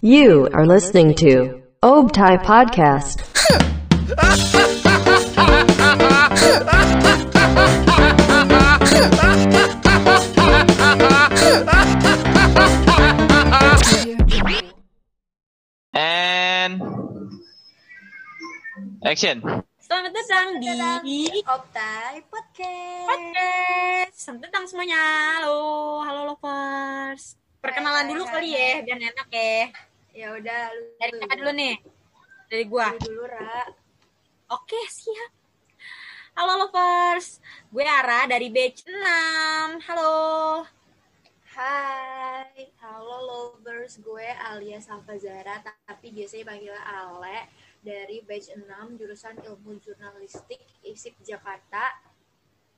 You are listening to Obtai Podcast. And action. Selamat datang di Optai Podcast. podcast. Selamat datang semuanya. Halo, halo lovers. Perkenalan dulu kali ya, biar enak ya. Ya udah, lu Dari siapa dulu nih? Dari gua. Lu dulu, Ra. Oke, siap. Halo lovers. Gue Ara dari batch 6. Halo. Hai, halo lovers, gue Alia Salvazara, tapi biasanya panggilnya Ale dari batch 6 jurusan Ilmu Jurnalistik ISIP Jakarta.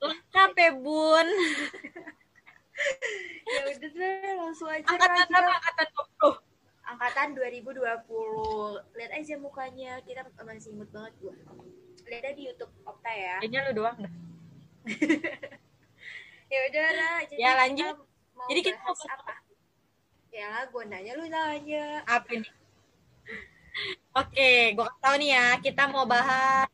Lengkap ya, Bun. Ya udah deh, langsung aja. Angkatan kita- Angkatan 20. Angkatan 2020. Lihat aja mukanya, kita masih imut banget gue. Lihat aja di YouTube Opta ya. Kayaknya lu doang dah. Ya udah, Ra. Jadi Ya, lanjut. kita Mau Jadi kita bahas mau- apa? Ya, gue nanya, lu nanya. Apa ini? Oke, gue kasih tahu nih ya, kita mau bahas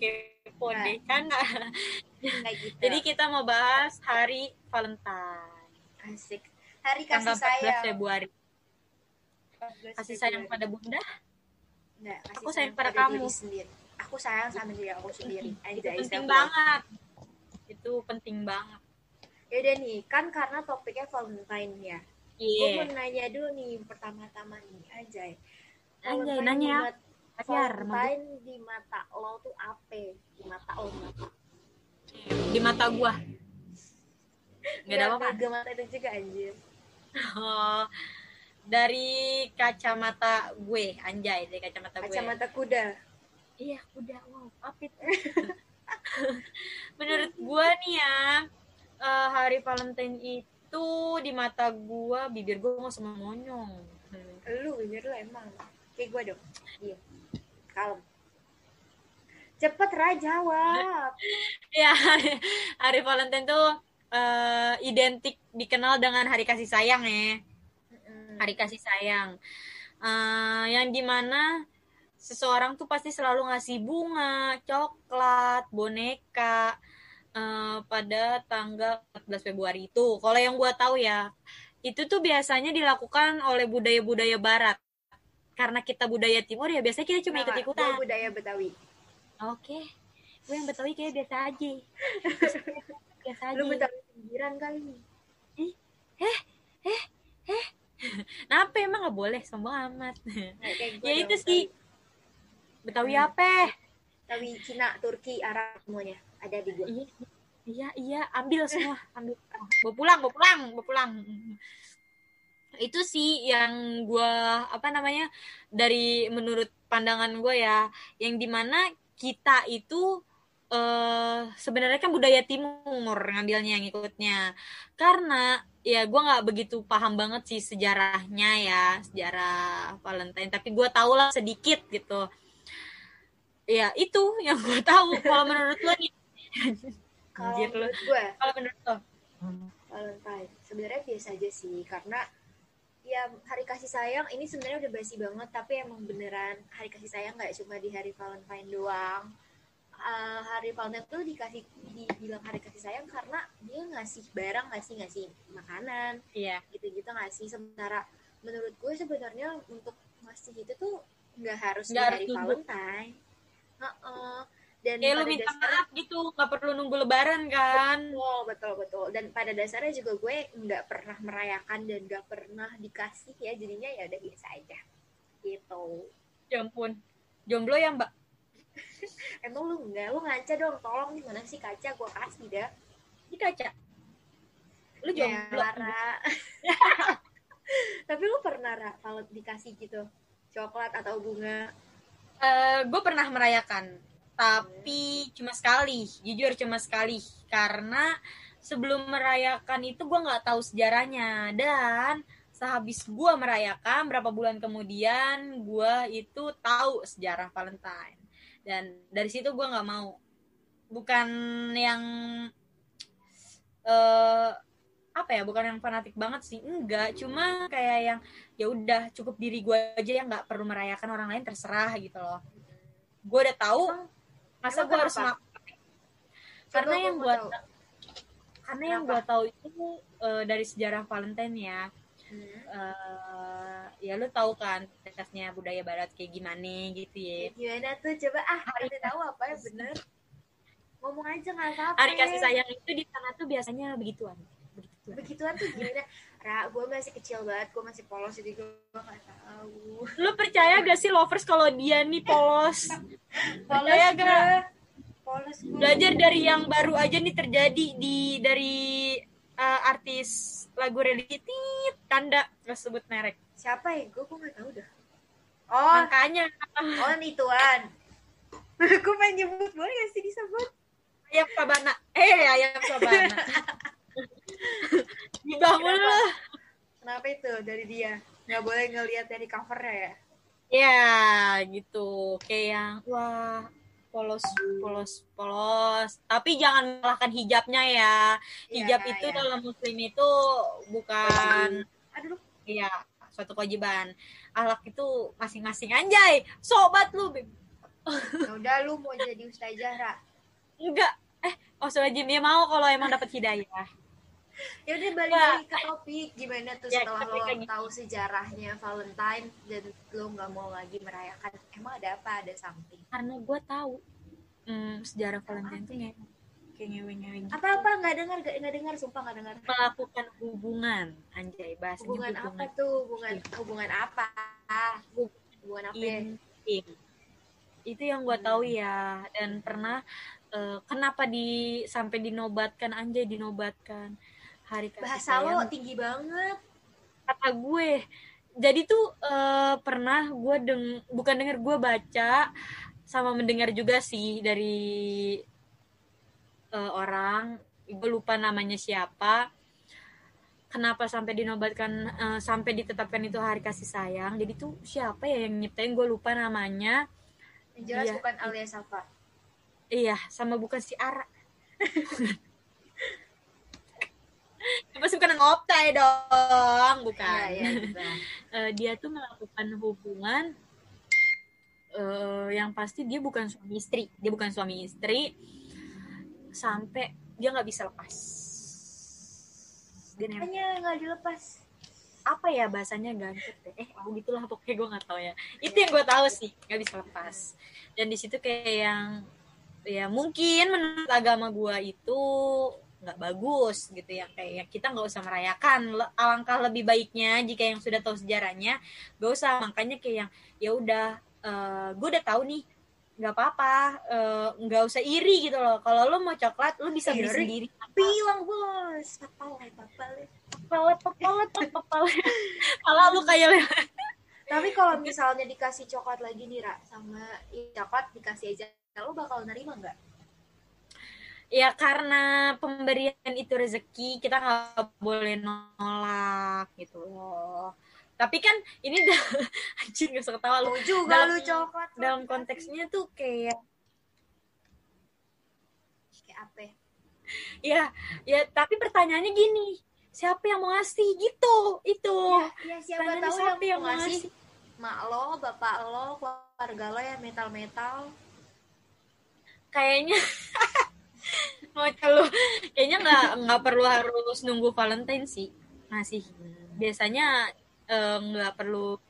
kepo Nah. deh kan. Gitu. Jadi kita mau bahas hari Valentine. Asik. Hari kasih Tanggal 14 sayang. Februari. 14 Kasih sayang Februari. pada Bunda. Nggak, kasih Aku sayang pada diri kamu. sendiri. Aku sayang sama diri aku sendiri. Itu penting banget. Itu penting banget. Yaudah nih, kan karena topiknya Valentine ya. Gue Iya. mau nanya dulu nih pertama-tama nih, Anjay. Anjay, nanya. Pacar, Valentine di mata lo tuh apa? Di mata lo mata. Di mata gua. Gak ada apa-apa. Gak mata itu juga anjir. Oh, dari kacamata gue, anjay, dari kacamata gue. Kacamata kuda. Iya, udah wow, apa itu? Menurut gua nih ya, eh, hari Valentine itu di mata gua bibir gua nggak sama monyong. Hmm. Lu bibir lu emang. Kayak gue dong. Iya. Kalem. Cepet Ra jawab. Ya, hari, hari Valentine tuh eh, identik dikenal dengan hari kasih sayang ya. Hari kasih sayang. Eh, yang di mana seseorang tuh pasti selalu ngasih bunga, coklat, boneka eh, pada tanggal 14 Februari itu. Kalau yang gua tahu ya, itu tuh biasanya dilakukan oleh budaya-budaya barat. Karena kita budaya timur ya biasanya kita cuma ikut-ikutan. budaya Betawi. Oke. Gue yang Betawi kayak biasa aja. biasa aja. Lu Betawi pinggiran kali. Kenapa emang gak boleh sombong amat. Nah, ya itu sih. Betawi apa? Betawi Cina, Turki, Arab semuanya ada di gua. Iya, iya, iya, ambil semua, ambil. Bawa pulang, bawa pulang, bawa pulang. Itu sih yang gua apa namanya dari menurut pandangan gue ya, yang di mana kita itu eh sebenarnya kan budaya timur ngambilnya yang ikutnya karena ya gua nggak begitu paham banget sih sejarahnya ya sejarah Valentine. Tapi gua tau lah sedikit gitu. Ya itu yang gue tahu kalau menurut lo nih. Kalau menurut gua kalau menurut lo Valentine. Sebenarnya biasa aja sih karena ya hari kasih sayang ini sebenarnya udah basi banget tapi emang beneran hari kasih sayang nggak cuma di hari Valentine doang Eh, hari Valentine tuh dikasih dibilang hari kasih sayang karena dia ngasih barang ngasih ngasih makanan iya gitu-gitu ngasih sementara menurut gue sebenarnya untuk ngasih gitu tuh nggak harus Nggak di hari. Valentine Heeh. Dan kayak lu minta dasarnya maaf gitu nggak perlu nunggu lebaran kan? Betul betul betul. Dan pada dasarnya juga gue nggak pernah merayakan dan nggak pernah dikasih ya jadinya ya udah biasa aja. Gitu. Ya ampun. Jomblo ya mbak? Emang lu nggak? Lu ngaca dong tolong nih mana sih kaca gue kasih dah. Di kaca. Lu ya jomblo. Ra. tapi lu pernah Ra, kalau dikasih gitu coklat atau bunga? Eh, gue pernah merayakan tapi cuma sekali jujur cuma sekali. Karena sebelum merayakan itu gue nggak tahu sejarahnya. Dan sehabis gue merayakan berapa bulan kemudian gue itu tahu sejarah Valentine. Dan dari situ gue nggak mau. Bukan yang eh apa ya bukan yang fanatik banget sih. Enggak cuma kayak yang ya udah cukup diri gue aja yang nggak perlu merayakan orang lain terserah gitu loh. Gue udah tahu masa gue harus ngelakuin karena yang gue karena yang gue tahu itu eh, dari sejarah Valentine ya. Hmm. eh ya lu tahu kan tesnya budaya barat kayak gimana gitu ya. Gimana tuh? Coba ah kasih tahu apa ya? bener. Ngomong aja nggak apa-apa. hari kasih sayang itu di sana tuh biasanya begituan. Begituan. Begituan tuh gimana Ra, gue masih kecil banget, gue masih polos jadi gue gak tahu. lu percaya gak sih lovers kalau dia nih polos Polos gue, gak? polos gue. belajar dari yang baru aja nih terjadi di dari eh, artis lagu religi tit tanda terus sebut merek Siapa ya? Gue gue gak tahu dah. Oh, makanya oh ituan. gue pengen nyebut boleh gak sih disebut? ayam sabana eh ayam sabana dibangun Kenapa? lah. Kenapa? Itu? Dari dia? Gak boleh ngelihat dari covernya ya? ya gitu. Kayak yang wah polos polos polos. Tapi jangan menyalahkan hijabnya ya. Hijab Iya, itu iya. dalam muslim itu bukan Aduh, iya suatu kewajiban. Ahlak itu masing-masing anjay. Sobat lu ya udah lu mau jadi ustazah enggak. Eh oh dia mau kalau emang dapat hidayah Ya udah balik lagi ke topik gimana tuh Ya, setelah lo lagi. tahu sejarahnya Valentine dan lo nggak mau lagi merayakan. Emang ada apa? Ada something? karena gue tahu hmm, sejarah Valentine tuh nge- kayak ngewe-ngewe gitu. Apa apa nggak dengar nggak nggak dengar sumpah nggak dengar. melakukan hubungan anjay bahasanya Hubungan apa tuh? Hubungan hubungan apa? Hubungan apa? ya? intim itu yang gue tahu ya dan pernah eh, kenapa di sampai dinobatkan anjay dinobatkan hari kasih Bahasa lo tinggi banget. kata gue jadi tuh eh, pernah gue deng bukan denger gue baca sama mendengar juga sih dari eh, orang. Gue lupa namanya siapa. Kenapa sampai dinobatkan eh, sampai ditetapkan itu hari kasih sayang. Jadi tuh siapa ya yang nyiptain? Gue lupa namanya. Yang jelas Iya. bukan alias apa. iya sama bukan si Ara pasti bukan ngoptai dong bukan Iya iya. gitu. Eh, dia tuh melakukan hubungan eh, yang pasti dia bukan suami istri dia bukan suami istri sampai dia nggak bisa lepas dia. Hanya nggak dilepas. apa ya bahasanya gantut deh eh oh gitulah pokoknya gue nggak tahu ya itu yang gue tahu sih nggak bisa lepas dan di situ kayak yang ya mungkin menurut agama gue itu nggak bagus gitu ya kayak yang kita nggak usah merayakan alangkah lebih baiknya jika yang sudah tahu sejarahnya gak usah makanya kayak yang ya udah eh, gue udah tahu nih nggak apa-apa eh, nggak usah iri gitu loh kalau lo mau coklat lo bisa beli Iri? sendiri Pilang bos. Papale papale. pepelet pepelet pepelet kalau lu kayak Tapi kalau misalnya dikasih coklat lagi nih Ra sama coklat dikasih aja lo bakal nerima nggak? Ya karena pemberian itu rezeki kita nggak boleh nolak gitu loh tapi kan ini dah anjir gak usah ketawa lu juga Dalam- lu coklat. dalam konteksnya tuh kayak kayak apa? ya? ya tapi pertanyaannya gini siapa yang mau ngasih gitu itu Ya, ya siapa tahu siapa yang mau ngasih ngasih? mak lo, bapak lo, keluarga lo ya metal-metal. kayaknya mau lu kayaknya nggak nggak perlu harus nunggu Valentine sih masih. Biasanya eh, nggak perlu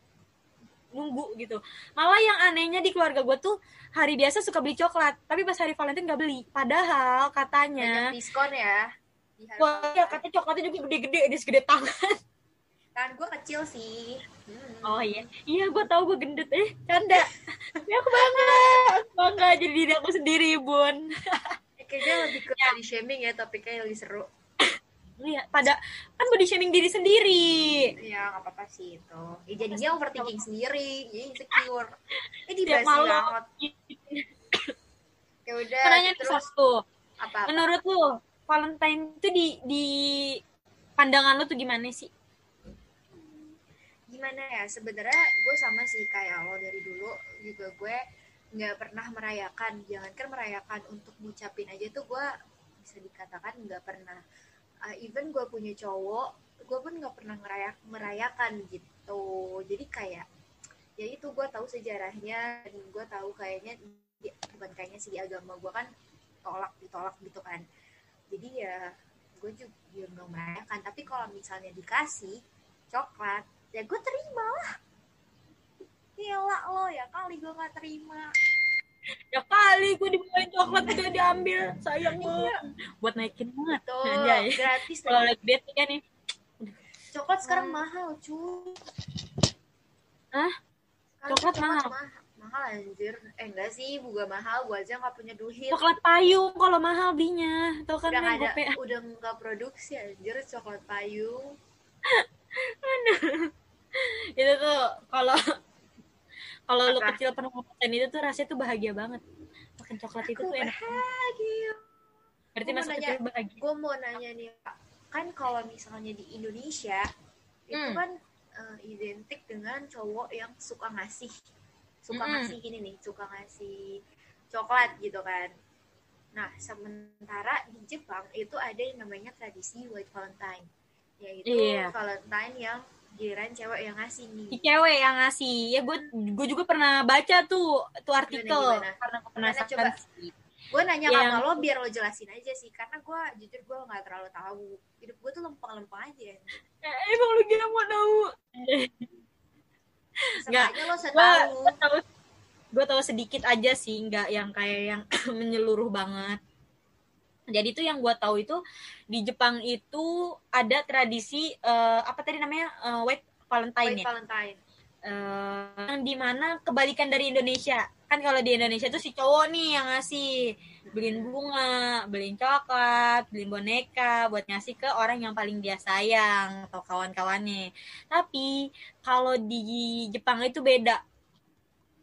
nunggu gitu. Malah yang anehnya di keluarga gue tuh hari biasa suka beli coklat tapi pas hari Valentine nggak beli. Padahal katanya Banyak diskon ya. Wah ya katanya coklatnya juga gede-gede ini segede tangan Kan gue kecil sih. Hmm. oh iya. Iya gue tahu gue gendut. Eh canda. Ya aku bangga. Bangga jadi diri aku sendiri bun. Eh, Kayaknya lebih ke body shaming ya topiknya lebih seru. iya pada kan body shaming diri sendiri Ya nggak apa-apa sih itu. Ya, jadinya overthinking sendiri, jadi insecure. Ini dibahas banget. Ya udah. Pertanyaan terus satu apa? menurut lu Valentine itu di di pandangan lu tuh gimana sih gimana ya sebenarnya gue sama sih kayak lo dari dulu juga gue nggak pernah merayakan. Jangankan merayakan untuk ngucapin aja tuh gue bisa dikatakan nggak pernah. Uh, even gue punya cowok gue pun nggak pernah ngerayak merayakan gitu. Jadi kayak ya itu gue tahu sejarahnya dan gue tahu kayaknya di- bukan kayaknya sih di agama gue kan tolak ditolak gitu kan. Jadi ya gue juga ya nggak merayakan. Tapi kalau misalnya dikasih coklat ya gue terima lah Gila lo ya kali gue nggak terima Ya kali gue dibawain coklat udah diambil. Sayang banget. Buat naikin banget. tuh Anjay. gratis Kalau lagi bete kan nih. coklat sekarang mahal cuy Hah? Sekarang Coklat mahal? ma- mahal anjir eh enggak sih bukan mahal gue aja nggak punya duit Coklat payung kalau mahal belinya. Tau kan udah nggak ada udah nggak produksi anjir coklat payung Itu tuh kalau kalau lu Apa? kecil pernah makan itu tuh rasanya tuh bahagia banget. Makan coklat itu aku tuh enak. bahagia Berarti masa nanya- kecil bahagia. gue mau nanya nih Pak. kan kalau misalnya di Indonesia itu Hmm. kan eh, identik dengan cowok yang suka ngasih suka Mm-mm. ngasih gini nih suka ngasih coklat gitu kan nah sementara di Jepang itu ada yang namanya tradisi White Valentine yaitu Iya. Valentine yang giliran cewek yang ngasih nih Si cewek yang ngasih. Ya gue gue juga pernah baca tuh tuh artikel gimana? karena gue Gimana, penasaran coba? sih. gue nanya Yang- sama lo biar lo jelasin aja sih karena gue jujur gue nggak terlalu tahu hidup gue tuh lempeng-lempeng aja Eh, emang lu gila mau tahu? Nggak. lo setahu tahu gue tahu sedikit aja sih, nggak yang kayak yang menyeluruh banget. Jadi tuh yang gue tahu itu di Jepang itu ada tradisi eh, apa tadi namanya Eh, White Valentine White ya, Valentine Eh, yang di mana kebalikan dari Indonesia. Kan kalau di Indonesia tuh si cowok nih yang ngasih beliin bunga, beliin coklat, beliin boneka buat ngasih ke orang yang paling dia sayang atau kawan-kawannya. Tapi kalau di Jepang itu beda.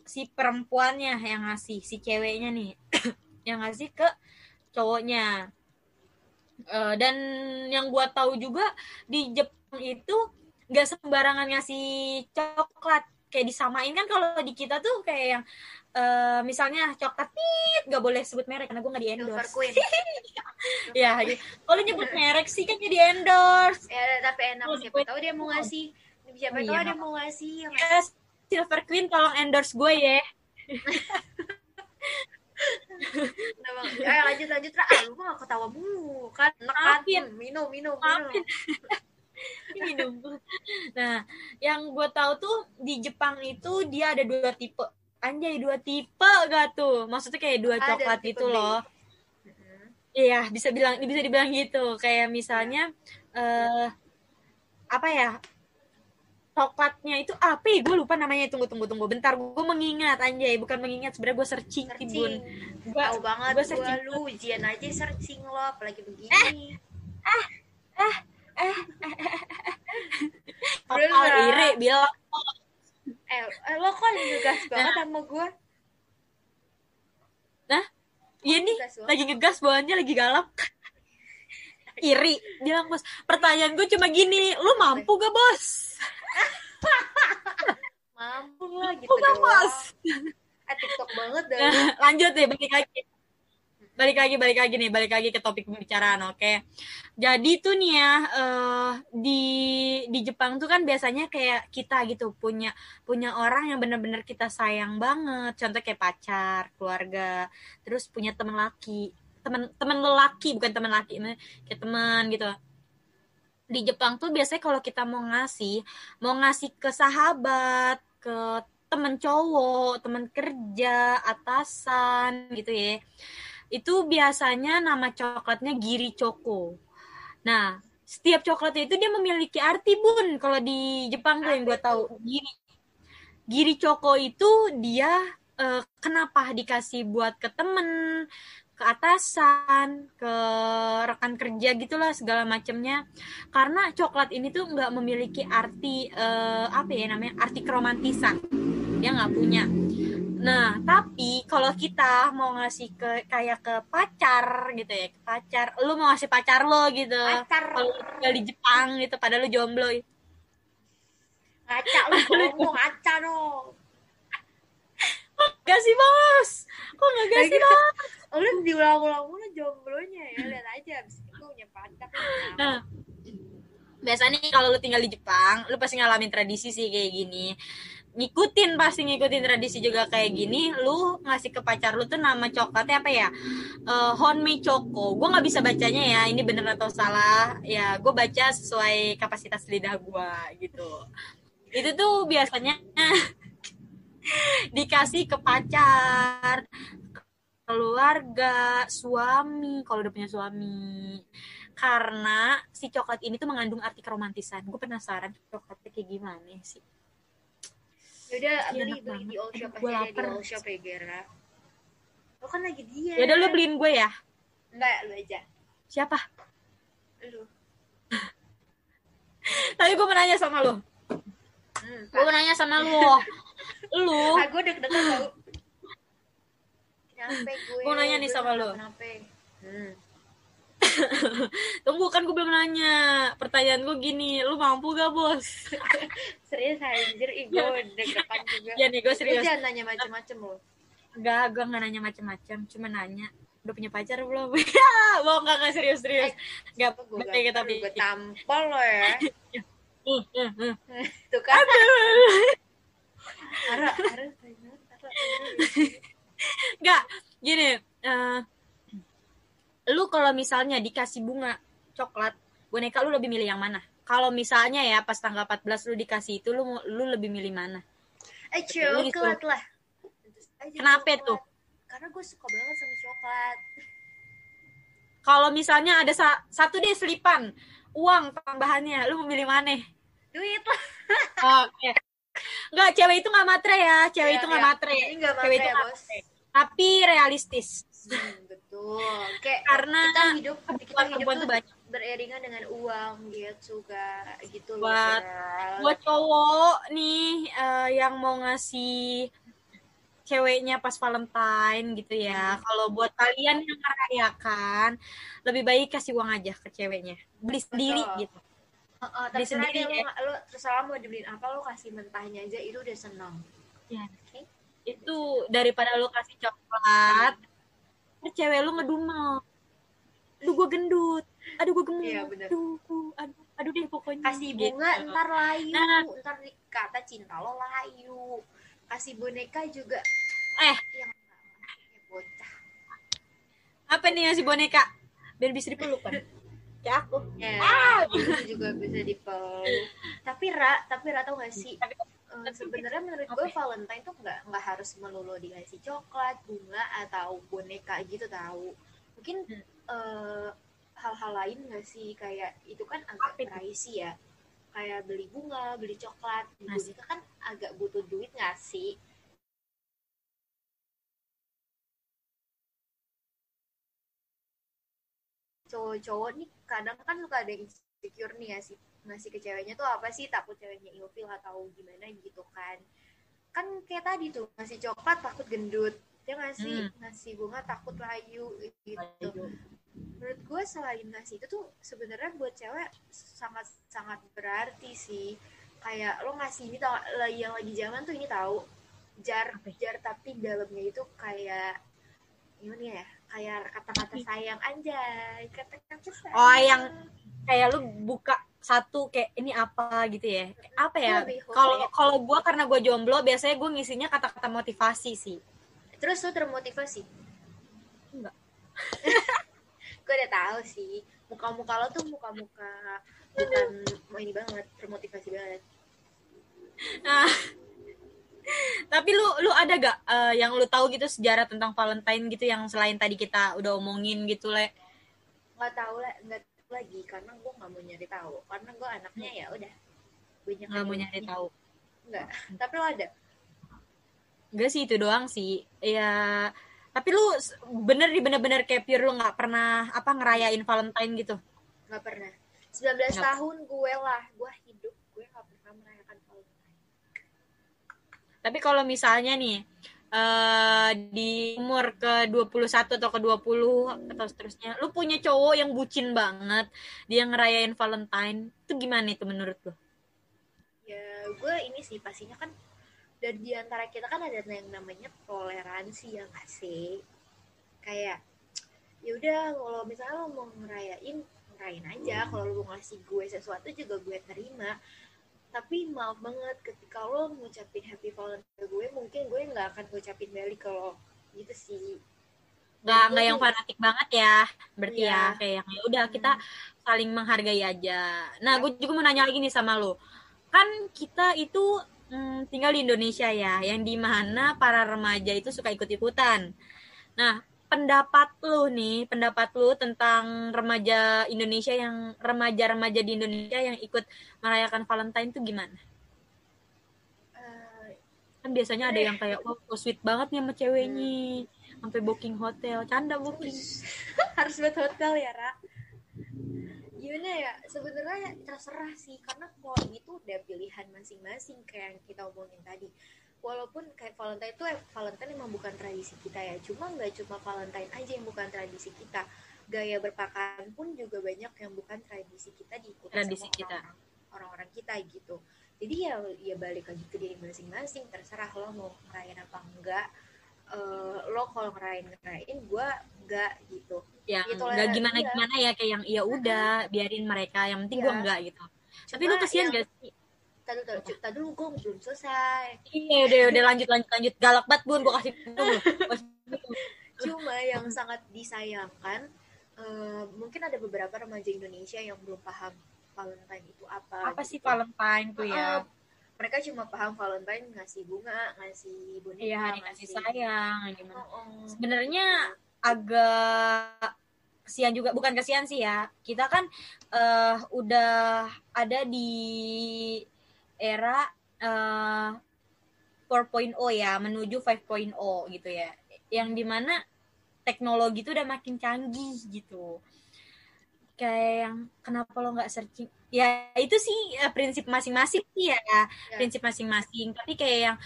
Si perempuannya yang ngasih, si ceweknya nih yang ngasih ke cowoknya. Eh, dan yang gua tahu juga di Jepang itu nggak sembarangan ngasih coklat. Kayak disamain kan kalau di kita tuh kayak yang eh, misalnya coklat tit nggak boleh sebut merek karena gue nggak di endorse. Ya gitu. kalau nyebut merek sih kan jadi endorse. Ya tapi enak. Oh, siapa tahu dia mau ngasih siapa Iya, tahu dia mau ngasih yang ya, Silver Queen tolong endorse gue ya nama eh lanjut lanjut Ra. ah lu mah ketawa mulu kan kan Maafin. Hmm, minum minum minum minum nah yang gue tahu tuh di Jepang itu dia ada dua tipe anjay dua tipe gak tuh maksudnya kayak dua coklat B. loh. Iya, bisa bilang bisa dibilang gitu. Kayak misalnya eh apa ya? Coklatnya itu apa ya? Gue lupa namanya. Tunggu tunggu tunggu. Bentar, gue mengingat anjay, bukan mengingat sebenarnya gue searching, sih, Bun. searching Gue tahu banget gua searching. lu ujian aja searching lo apalagi begini oh, Bener. oh, iri bilang eh, eh lo kok ngegas banget sama gue Iya nih, lagi ngegas bawaannya lagi galak. iri, bilang bos. Pertanyaan gue cuma gini, lu mampu gak bos? Mampu lah gitu Mampu gak doang. bos? eh tiktok banget dah. Nah, lanjut deh balik lagi. Balik lagi balik lagi nih balik lagi ke topik pembicaraan oke. Jadi tuh nih ya eh, di di Jepang tuh kan biasanya kayak kita gitu punya punya orang yang bener-bener kita sayang banget. Contoh kayak pacar keluarga terus punya teman laki teman teman lelaki bukan teman laki kayak teman gitu di Jepang tuh biasanya kalau kita mau ngasih mau ngasih ke sahabat ke temen cowok, temen kerja, atasan gitu ya. Itu biasanya nama coklatnya Giri Choco. Nah, setiap coklatnya itu dia memiliki arti bun. Kalau di Jepang tuh yang gue tahu Giri. Giri Choco itu dia eh, kenapa dikasih buat ke temen, ke atasan, ke rekan kerja gitulah segala macamnya. Karena coklat ini tuh nggak memiliki arti eh, apa ya namanya arti keromantisan dia nggak punya. Nah, tapi kalau kita mau ngasih ke kayak ke pacar gitu ya, ke pacar, lu mau ngasih pacar lo gitu. pacar Kalau tinggal di Jepang gitu, padahal lu jomblo. ngaca lu ngomong ngaca dong Gak sih bos? Kok nggak gak sih bos? lu diulang-ulang mulu jomblonya ya lihat aja abis itu punya pacar Nah, biasanya nih kalau lu tinggal di Jepang, lu pasti ngalamin tradisi sih kayak gini. Ngikutin pasti ngikutin tradisi juga kayak gini. Lu ngasih ke pacar lu tuh nama coklatnya apa ya? Eh Honmei Choco. Gue nggak bisa bacanya ya. Ini bener atau salah? Ya, gue baca sesuai kapasitas lidah gue gitu. Itu tuh biasanya dikasih ke pacar, keluarga, suami kalau udah punya suami karena si coklat ini tuh mengandung arti keromantisan. Gue penasaran coklatnya kayak gimana sih. Yaudah Iya, beli beli di all shop aja deh, di all shop ya Gera lo kan lagi dia Ya udah lu beliin gue ya. enggak lu aja Siapa? lu Tapi gue mau nanya sama lu. hmm, Gue mau nanya sama lu. Lu ah gue deg-degan tau kenapa gue Gua nanya nih sama lu. kenapa hmm. tunggu kan gue belum nanya. Pertanyaan gue gini, lu mampu gak bos? serius anjir ih gue deg-degan juga Ya nih gue Lu serius. jangan nanya macem-macem loh Enggak, gue gak nanya macam-macam. Cuma nanya, udah punya pacar belum? Ya, bohong gak, gak serius serius. Gak gue baik kita gue tampol lo ya Uh, uh, uh. tuh kan Ara, Ara, Enggak, gini. eh, lu kalau misalnya dikasih bunga coklat, boneka lu lebih milih yang mana? Kalau misalnya ya pas tanggal 14 lu dikasih itu, lu lu lebih milih mana? Eh Lu coklat lah. Tentu saja Kenapa coklat. tuh? Karena gue suka banget sama coklat. Kalau misalnya ada sa- satu deh selipan uang tambahannya, lu mau milih mana? Duit lah. Oke. Enggak, cewek itu nggak matre ya, cewek Iya, itu nggak iya. matre. Ini nggak Cewek matre itu ya, nggak Bos. matre. Tapi realistis. Hmm, betul. Kayak Karena kita hidup kita hidup tuh banyak. beriringan dengan uang gitu juga gitu. Buat- girl. buat cowok nih eh, yang mau ngasih ceweknya pas Valentine gitu ya. Kalau buat kalian yang merayakan, lebih baik kasih uang aja ke ceweknya. Beli sendiri Betul. gitu. Heeh, Beli terserah sendiri deh ya. lo terserah mau dibeliin apa lo kasih mentahnya aja itu udah seneng. Ya. Oke. Itu daripada lu kasih coklat, ntar cewek lu ngedumel. Aduh gue gendut. Aduh gue gemuk. Iya, aduh, aduh, aduh deh pokoknya. Kasih Gitu. bunga ntar layu, Nah. ntar kata cinta lo layu. Kasih boneka juga Eh, yang bocah. apa nih ngasih boneka? Biar bisa dipeluk kan? Kayak aku. Ya, Ah. itu juga bisa dipeluk. Tapi Ra, tapi Ra tau gak sih? Tapi eh, sebenarnya menurut gue Valentine tuh nggak nggak harus melulu dikasih coklat, bunga atau boneka gitu tahu. Mungkin Hmm. eh, hal-hal lain nggak sih kayak itu kan agak itu? pricey ya. Kayak beli bunga, beli coklat, Ngasih. boneka kan agak butuh duit nggak sih? cowok-cowok nih kadang kan suka ada insecure nih ngasih ngasih ke ceweknya tuh apa sih? Takut ceweknya ilfil atau gimana gitu kan. Kan kayak tadi tuh ngasih coklat takut gendut. Dia ngasih Hmm. ngasih bunga takut layu gitu. Menurut gue selain ngasih itu tuh sebenarnya buat cewek sangat sangat berarti sih. Kayak lo ngasih ini tau yang lagi zaman tuh ini tahu jar jar tapi dalamnya itu kayak gimana ya kayak kata-kata sayang anjay kata-kata sayang. Oh, yang- kayak lu buka satu kayak ini apa? gitu ya. Apa ya? Kalau kalau gue karena gue jomblo biasanya gue ngisinya kata-kata motivasi sih. Terus lo termotivasi? Enggak. gue udah tahu sih. Muka-muka lo tuh muka-muka bukan mau ini banget termotivasi banget. Nah tapi lu lu ada gak eh, yang lu tahu gitu sejarah tentang Valentine gitu yang selain tadi kita udah omongin gitu le? Nggak tahu lah nggak tahu lagi karena gue nggak mau nyari tahu. Karena gue anaknya ya udah banyak nggak mau nyari tahu. Nggak. Tapi lo ada? Enggak sih itu doang sih. Ya tapi lu bener di bener-bener kayak pure lu nggak pernah apa ngerayain Valentine gitu? Nggak pernah. 19 Nggak. tahun gue lah gue gue nggak pernah merayakan Valentine Tapi kalau misalnya nih eh di umur ke 21 atau ke 20 atau seterusnya, lu punya cowok yang bucin banget, dia ngerayain Valentine, itu gimana itu menurut lu? ya gue ini sih pastinya kan dan di antara kita kan ada yang namanya toleransi ya nggak sih? Kayak ya udah kalau misalnya lo mau ngerayain ngerayain aja. Kalau lo mau ngasih gue sesuatu juga gue terima tapi maaf banget ketika lo ngucapin happy valentine ke gue mungkin gue nggak akan ngucapin balik kalau gitu sih. Nggak nggak yang fanatik banget ya berarti Iya. ya kayak yang ya udah kita saling menghargai aja. Nah gue juga mau nanya lagi nih sama lo. Kan kita itu mm, tinggal di Indonesia ya yang di mana para remaja itu suka ikut ikutan nah pendapat lu nih pendapat lu tentang remaja Indonesia yang remaja-remaja di Indonesia yang ikut merayakan Valentine itu gimana? Eh, kan biasanya ada yang kayak wah so sweet banget nih sama ceweknya. Sampai booking hotel canda booking. Harus buat hotel ya Ra. Gimana ya? Sebenarnya terserah sih karena kalau itu udah pilihan masing-masing kayak yang kita omongin tadi walaupun kayak Valentine itu eh, Valentine emang bukan tradisi kita ya. Cuma nggak cuma Valentine aja yang bukan tradisi kita. Gaya berpakaian pun juga banyak yang bukan tradisi kita diikuti Tradisi sama kita. orang-orang- kita gitu. Jadi ya ya balik lagi ke diri masing-masing. Terserah lo mau ngerayain apa enggak. Eh, lo kalau ngerayain ngerayain gue enggak gitu. Ya, nggak toleransi, gimana gimana ya kayak yang ya udah biarin mereka yang penting gue Iya. enggak gitu. Tapi Cuma lu kesian yang- gak sih tadi tadi tadi dulu gue belum selesai. Iya udah udah lanjut lanjut lanjut. Galak banget bun gue kasih dulu cuma yang sangat disayangkan eh, mungkin ada beberapa remaja Indonesia yang belum paham Valentine itu apa apa sih gitu. Valentine tuh ya? Mereka cuma paham Valentine ngasih bunga ngasih boneka iya hari kasih sayang gimana. Oh, oh. sebenarnya agak kesian juga bukan kesian sih ya. Kita kan eh, udah ada di era eh 4.0 ya menuju 5.0 gitu ya. Yang di mana teknologi itu udah makin canggih gitu. Kayak yang kenapa lo nggak searching? Ya itu sih eh, prinsip masing-masing sih ya. Prinsip masing-masing. Tapi kayak yang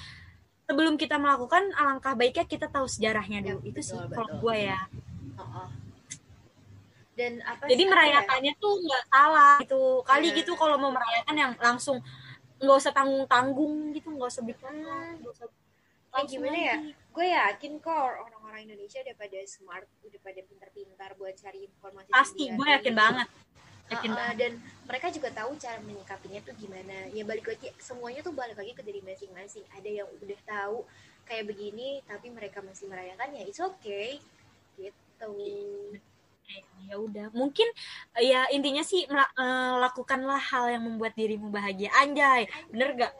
sebelum kita melakukan alangkah baiknya kita tahu sejarahnya dulu. Ya, itu sih betul, kalau betul. gue ya. Oh, oh. dan apa jadi apa ya? merayakannya tuh nggak salah gitu. Kali Iya. gitu kalau mau merayakan yang langsung nggak usah tanggung tanggung gitu nggak usah bikin Hmm. usah Kayak langsung gimana ya? Gue yakin kok orang-orang Indonesia udah pada smart, udah pada pintar-pintar buat cari informasi. pasti gue yakin banget yakin Uh-uh, banget dan mereka juga tahu cara menyikapinya tuh gimana. Ya balik lagi semuanya tuh balik lagi ke diri masing-masing. Ada yang udah tahu kayak begini tapi mereka masih merayakan ya it's okay. Gitu. Ya udah. Mungkin eh, ya intinya sih mela- eh, lakukanlah hal yang membuat dirimu bahagia. Anjay bener gak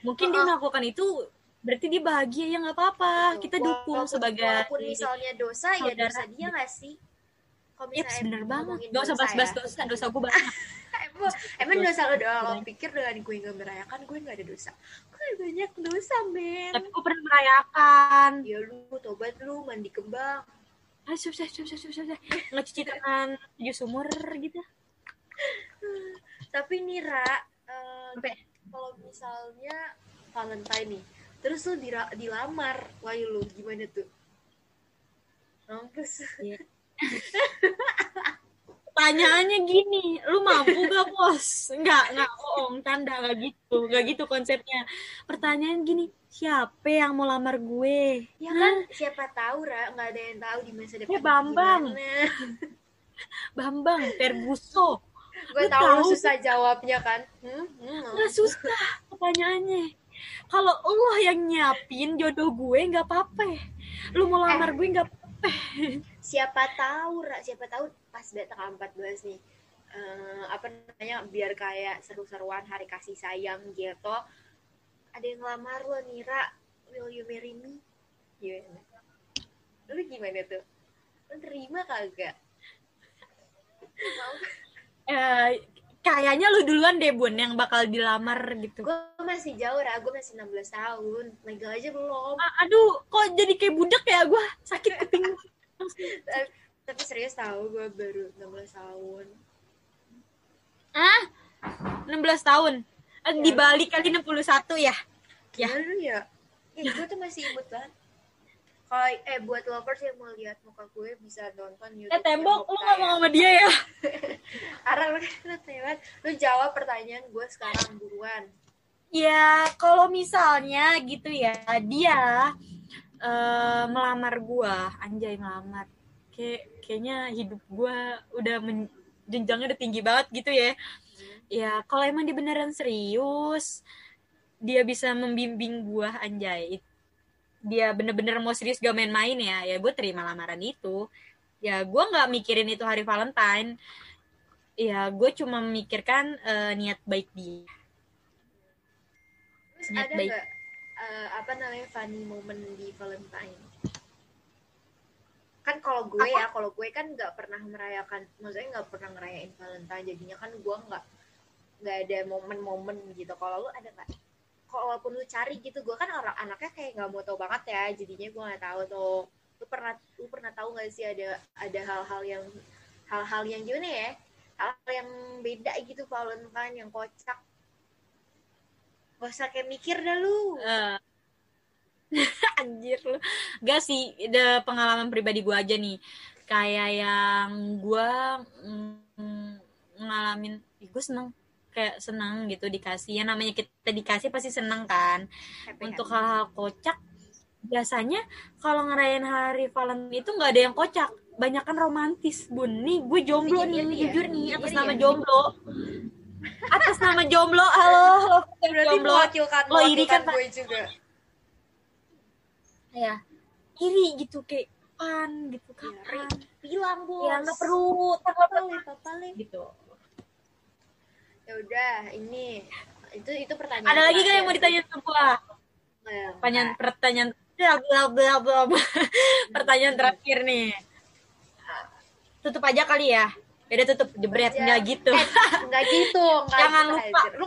mungkin dia melakukan itu berarti dia bahagia ya nggak apa-apa. Kita dukung Walaupun- sebagai walaupun misalnya dosa ya dosa dia gak sih? Kalau bener banget. gak usah dosa bahas-bahas ya. dosa dosa gue banyak. Emang, emang Dosa. lo doang? Lo pikir dengan gue gak merayakan gue gak ada dosa. Gue banyak dosa men. Tapi gue pernah merayakan. Ya lu tobat lu mandi kembang ah susah susah susah susah ngecuci tangan tujuh sumur gitu. Tapi nih Ra eh, Apa? kalau misalnya Valentine nih terus lu dira- dilamar wahyu lu gimana tuh? Mampus Pertanyaannya gini, lu mampu gak bos? Enggak, enggak bohong, tanda enggak gitu, enggak gitu konsepnya. Pertanyaan gini, siapa yang mau lamar gue? ya kan siapa tahu Ra nggak ada yang tahu di masa depan Ya, Bambang. gimana. Bambang, Ferguso. gue Lu tahu lu tahu. susah jawabnya kan hmm, hmm. Nggak susah pertanyaannya. Kalau Allah yang nyiapin jodoh gue nggak apa-apa. Lu mau lamar gue nggak apa-apa. siapa tahu Ra, siapa tahu pas tanggal 14 nih. Eh, apa namanya biar kayak seru-seruan hari kasih sayang gitu. Ada yang ngelamar lo nih Ra will you marry me? Gimana? Lu gimana tuh? Lu terima kagak? Eh, kayaknya lu duluan deh Bun yang bakal dilamar gitu. gue masih jauh Ra. Gue masih 16 tahun. Legal aja belum. Ah, aduh, kok jadi kayak budak ya? Gue sakit kuping. tapi, serius tahu gue baru 16 tahun. Ah, 16 tahun. Eh, Dibalik kali 61 ya. Ya. Lu ya? Eh, gue tuh masih imut banget. Kalau eh buat lovers yang mau lihat muka gue bisa nonton YouTube Eh tembok, lu ngomong sama dia ya. Arah lu tewat lu jawab pertanyaan gue sekarang buruan ya kalau misalnya gitu ya dia eh, melamar gua. Anjay melamar. Kayak kayaknya hidup gua udah men- jenjangnya udah tinggi banget gitu ya. Ya kalau emang dia beneran serius dia bisa membimbing gua anjay. Dia bener-bener mau serius gak main-main ya. Ya gue terima lamaran itu. Ya gue nggak mikirin itu hari Valentine. Ya gue cuma memikirkan eh, niat baik dia. Terus Niat ada baik. nggak eh, apa namanya funny moment di Valentine? Kan kalau gue ya, kalau gue kan nggak pernah merayakan, maksudnya nggak pernah ngerayain Valentine, jadinya kan gue nggak nggak ada momen-momen gitu. Kalau lu ada nggak? Kalau walaupun lu cari gitu, gue kan orang anaknya kayak nggak mau tahu banget ya, jadinya gue nggak tahu tuh. Lu pernah lu pernah tahu nggak sih ada ada hal-hal yang hal-hal yang gimana ya? Hal-hal yang beda gitu Valentine yang kocak. Gak usah kayak mikir dah lu. Eh, anjir lu. Gak sih ada pengalaman pribadi gue aja nih. Kayak yang gue mm, ngalamin gue seneng. Kayak seneng gitu dikasih. Ya namanya kita dikasih pasti seneng kan. Happy, untuk hal-hal kocak biasanya kalau ngerayain hari Valentine itu nggak ada yang kocak. Banyak kan romantis. Bun nih gue jomblo nih Iya, iya. jujur nih atas nama iya. jomblo. Atas nama jomblo halo. Berarti jomblo. mewakilkan Lo iri kan, gue juga ya iri gitu kayak kapan gitu Ya, kapan bilang bos. Ya nggak perlu papa le. gitu. Ya udah ini itu itu pertanyaan ada lagi kan yang mau ditanya ke gua? Pertanyaan pertanyaan bla bla bla bla pertanyaan terakhir nih. Tutup aja kali ya. Beda tutup jebret aja. nggak gitu. Eh, nggak gitu nggak Jangan gitu, lupa. Lu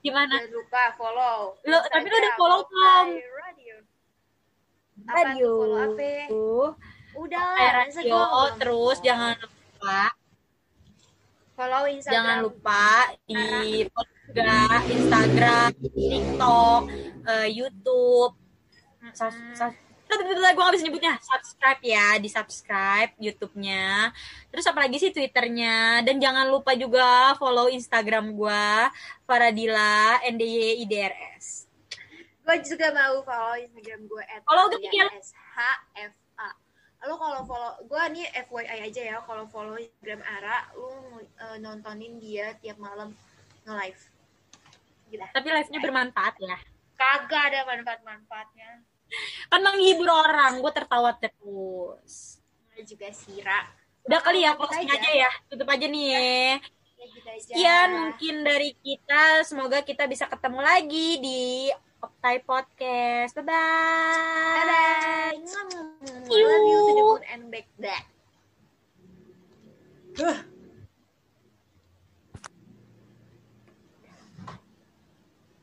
gimana? Jangan lupa follow Lu- tapi lu udah follow belum? Radio apa tuh follow apa udah lah radio Instagram. terus jangan lupa. Follow Instagram. Jangan lupa di juga Instagram TikTok eh, YouTube. Sus- sus- gue gak bisa nyebutnya. Subscribe ya di subscribe YouTube-nya. Terus apalagi sih Twitternya? Dan jangan lupa juga follow Instagram gue Faradila NDY IDRS gue juga mau follow Instagram gue at Follow gue Alia juga. SHFA lo kalau follow gue nih FYI aja ya kalau follow Instagram Ara lu eh, nontonin dia tiap malam nge-live. Gila. Tapi live-nya bermanfaat ya? Kagak ada manfaat-manfaatnya. Kan menghibur orang gue tertawa terus. Ada juga Sira udah kali ya closing aja. aja ya? Tutup aja nih. Ya. Sekian mungkin dari kita. Semoga kita bisa ketemu lagi di Optai Podcast. Bye-bye. bye bye See you. love you to the moon and back that